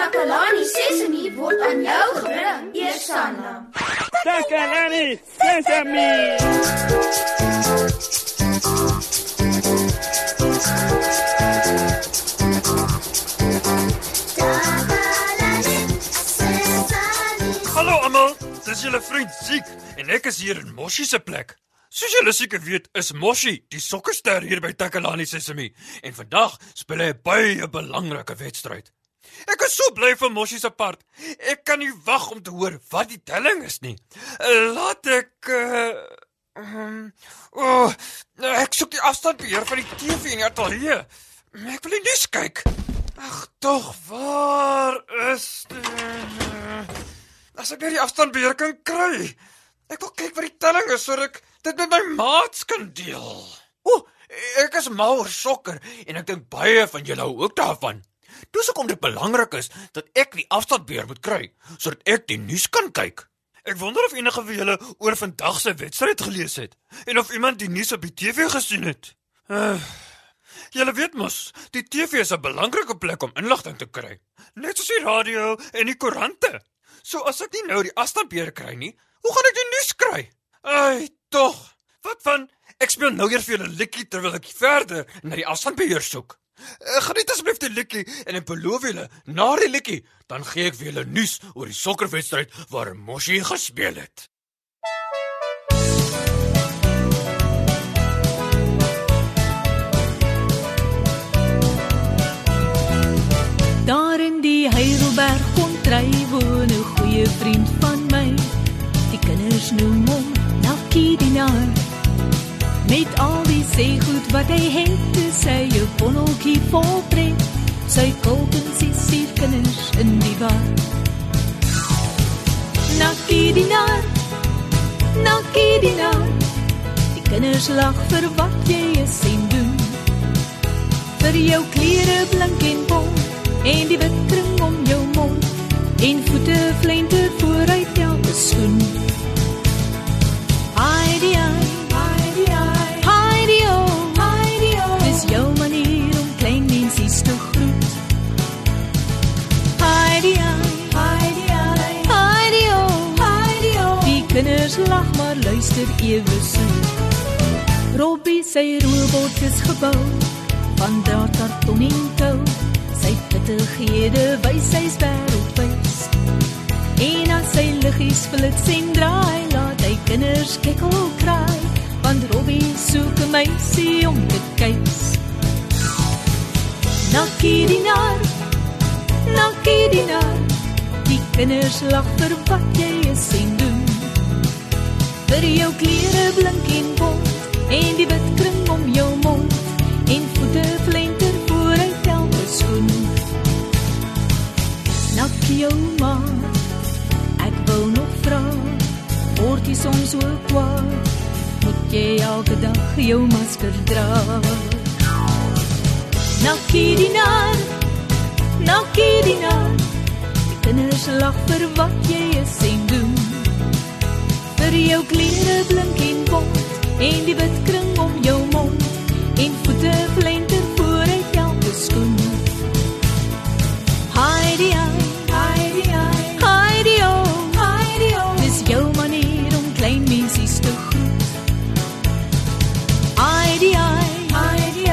Takalani Sesemi word aan jou gebring, Eersanna. Takalani Sesemi. Hallo almal, dis julle vriend Ziek en ek is hier in Moshi se plek. Soos julle seker weet, is Moshi die sokkerster hier by Takalani Sesemi en vandag speel hy 'n baie belangrike wedstryd. Ek is so bly vir Moshi se part. Ek kan nie wag om te hoor wat die telling is nie. Laat ek uh, um, oh, ek soek die afstandbeheer van die TV in die ateljee. Ek wil nie kyk. Ag tog, waar is dit? As ek net die afstandbeheer kan kry. Ek wil kyk wat die telling is sodat ek dit met my maats kan deel. O, ek is mal oor sokker en ek dink baie van julle hou ook daarvan. Dis hoekom dit belangrik is dat ek die afstandbeheer moet kry sodat ek die nuus kan kyk. Ek wonder of enige van julle oor vandag se wedstryd gelees het en of iemand die nuus op die TV gesien het. Uh, julle weet mos, die TV is 'n belangrike plek om inligting te kry, net soos die radio en die koerante. So as ek nie nou die afstandbeheer kry nie, hoe gaan ek die nuus kry? Ai, tog. Wat van ek speel nou eers vir julle liedjie terwyl ek verder na die afstandbeheer soek. Ek gaan net asseblief die liedjie en ek beloof julle, na die liedjie, dan gee ek vir julle nuus oor die sokkerwedstryd waar Moshi gespeel het. Daar in die Heidelberg kon try woon 'n goeie vriend die seegoed wat hy het, is hy 'n bonneltjie vol pret. Sy kolkens is vier kinders in die war. Nakkie die Nar. Nakkie die Nar. Die kinders lag vir wat jy is en doen. Vir jou klere blink en bont en die wit kring om jou mond en voete flenter vooruit elke skoen. Ewe soet. Robbie sy robot is gebou van karton en tou sy pittighede wys sy wêreldwys. En as sy liggies flits en draai, laat hy kinders kekkel kraai, want Robbie soek 'n meisie om te kuis. Nakkie die nar, nakkie die nar, die kinders lag vir wat jy is en. Vir jou klere blink en bont en die wit kring om jou mond en voete flenter vooruit elke skoen. Nakkie ouma, ek wil nog vra, word jy soms so kwaad? Moet jy elke dag jou masker dra? Nakkie die nar, nakkie die nar, kinders lag vir wat jy is doen. Vir jou klere blink en bont en die wit kring om jou mond en voete flenter vooruit elke skoen. Heidi, Heidi, Heidi, oh, Heidi, oh. Dis jou manier om klein mensies te groet. Heidi, Heidi,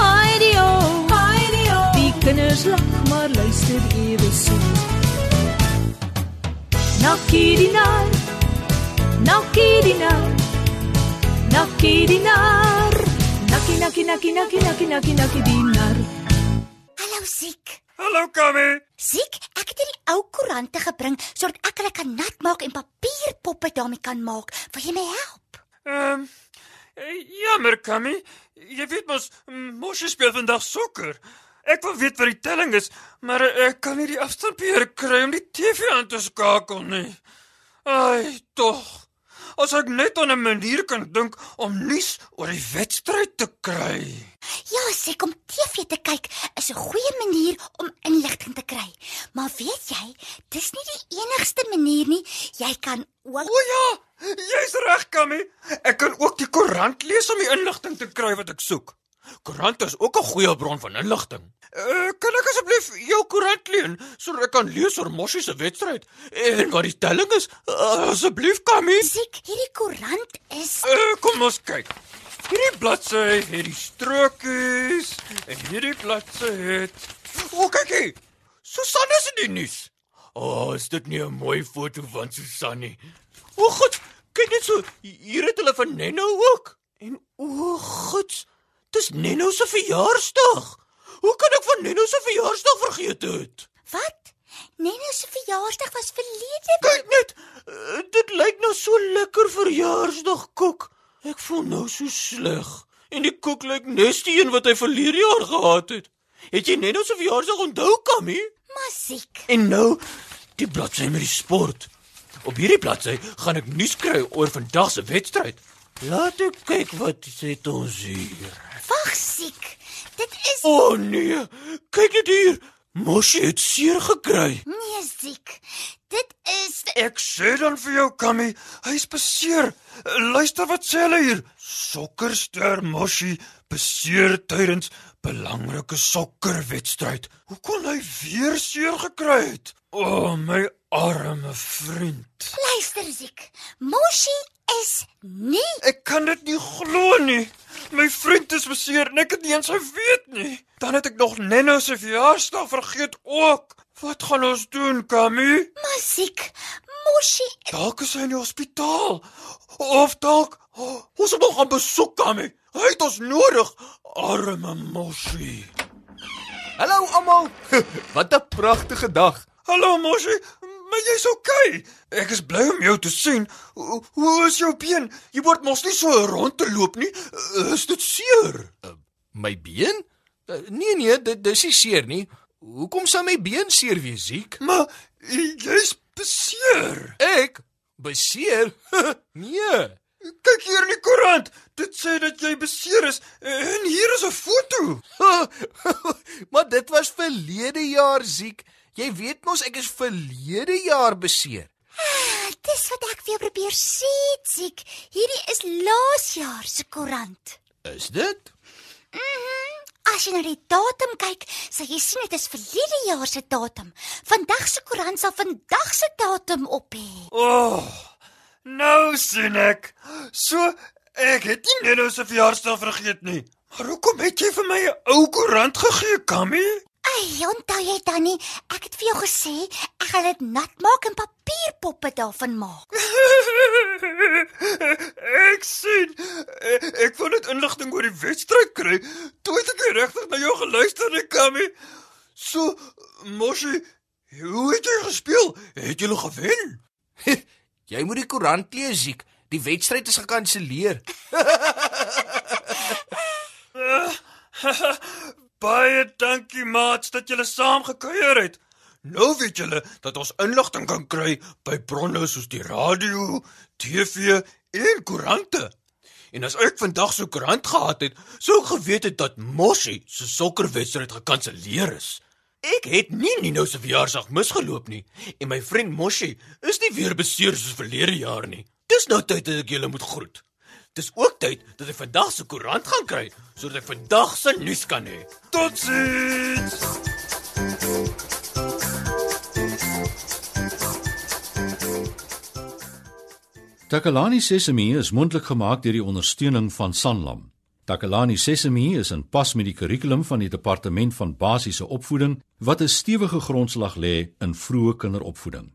Heidi, oh, Heidi, oh. Die kinders lag maar luister ewe soet. Nakkie die nar, nakkie die nar, nakkie die nar. Nakkie, nakkie, nakkie, nakkie, nakkie, nakkie, nakkie die nar. Hallo Siek. Hallo Kami. Siek, ek het hierdie ou koerante gebring sodat ek hulle kan nat maak en papierpoppe daarmee kan maak. Wil jy my help? Ehm um, jammer Kami. Jy weet mos Moshi speel vandag sokker. Ek wil weet wat die telling is, maar ek kan nie die afstandbeheer kry om die TV aan te skakel nie. Ai, tog. As ek net aan 'n manier kan dink om nuus oor die wedstryd te kry. Ja, Siek, om TV te kyk is 'n goeie manier om inligting te kry. Maar weet jy, dis nie die enigste manier nie. Jy kan ook O ja, jy's reg, Kami. Ek kan ook die koerant lees om die inligting te kry wat ek soek. Koerante is ook 'n goeie bron van inligting. Uh, kan ek asseblief jou koerant leen sodat ek kan lees oor Moshi se wedstryd en wat die telling is? Uh, asseblief, Kammy. Siek, hierdie koerant is Uh, kom ons kyk. Hierdie bladsy het die strokies en hierdie bladsy het O, kyk hier. Susan is in die nuus. O, oh, is dit nie 'n mooi foto van Susan nie? O, God, kyk net so. Hier het hulle van Nenno ook. En o, God, dis Nenno se verjaarsdag. Hoe kan ek van Nenno se verjaarsdag vergeet het? wat? Nene se verjaarsdag was verlede Kyk net, uh, dit lyk nou so lekker verjaarsdag koek. Ek voel nou so sleg. En die koek lyk nes die een wat hy verlede jaar gehad het. Het jy net nou so verjaarsdag onthou, Kammy? musiek. En nou die bladsy met die sport. Op hierdie bladsy gaan ek nuus kry oor vandag se wedstryd. Laat ek kyk wat sê ons hier. Wag, siek. Dit is O oh, nee, kyk net hier. Moshi het seer gekry. nie siek. Dit is Ek sê dan vir jou, Kammy, hy's beseer. Luister wat sê hulle hier. Sokkerster Moshi beseer tydens belangrike sokkerwedstryd. Hoe kon hy weer seer gekry het? O, oh, my arme vriend. luister siek. Moshi is nie Ek kan dit nie glo nie. My vriend is beseer en ek het nie eens geweet nie. Dan het ek nog Nenno se verjaarsdag vergeet ook. Wat gaan ons doen, Kammy? musiek. Moshi Dalk is hy in die hospitaal. Of dalk oh, ons moet hom gaan besoek, Kammy. Hy het ons nodig, arme Moshi. Hallo almal. Wat 'n pragtige dag. Hallo Moshi, maar jy's okay. Ek is bly om jou te sien. Hoe, hoe is jou been? Jy word mos nie so rond te loop nie. Is dit seer? My been? Uh, Nee nee, dit dis nie seer nie. Hoekom sou my been seer wees, Ziek? Maar jy's beseer. Ek beseer? nee. Kyk hier in die koerant. Dit sê dat jy beseer is en hier is 'n foto. maar dit was verlede jaar, Ziek. Jy weet mos ek is verlede jaar beseer. Dis wat ek vir jou probeer sê, siek. Hierdie is laas jaar se koerant. Is dit? As jy na die datum kyk, sal jy sien dit is verlede jaar se datum. Vandag se koerant sal vandag se datum op hê. O, oh, nou sien ek. So ek het nie Neno se verjaarsdag vergeet nie. Maar hoekom het jy vir my 'n ou koerant gegee, Kammy? Ai, onthou jy dan nie? Ek het vir jou gesê ek gaan dit nat maak en papierpoppe daarvan maak. ek sien. Ek, wou net inligting oor die wedstryd kry. Toe het ek regtig na jou geluister Kammy. So, Moshi, hoe het jy gespeel? Het jy gewen? Jy moet die koerant lees, Ziek. Die wedstryd is gekanselleer. Baie dankie maats dat julle saam gekuier het. Nou weet julle dat ons inligting kan kry by bronne soos die radio, TV en koerante. En as ek vandag so koerant gehad het, sou ek geweet het dat Moshi se sokkerwedstryd gekanselleer is. Ek het nie Nino se verjaarsdag misgeloop nie en my vriend Moshi is nie weer beseer soos verlede jaar nie. Dis nou tyd dat ek julle moet groet. Dis ook tyd dat ek vandag se koerant gaan kry sodat ek vandag se nuus kan hê. Totsiens. Takalani Sesemi is mondelik gemaak deur die ondersteuning van Sanlam. Takalani Sesemi is in pas met die kurrikulum van die Departement van Basiese Opvoeding wat 'n stewige grondslag lê in vroeë kinderopvoeding.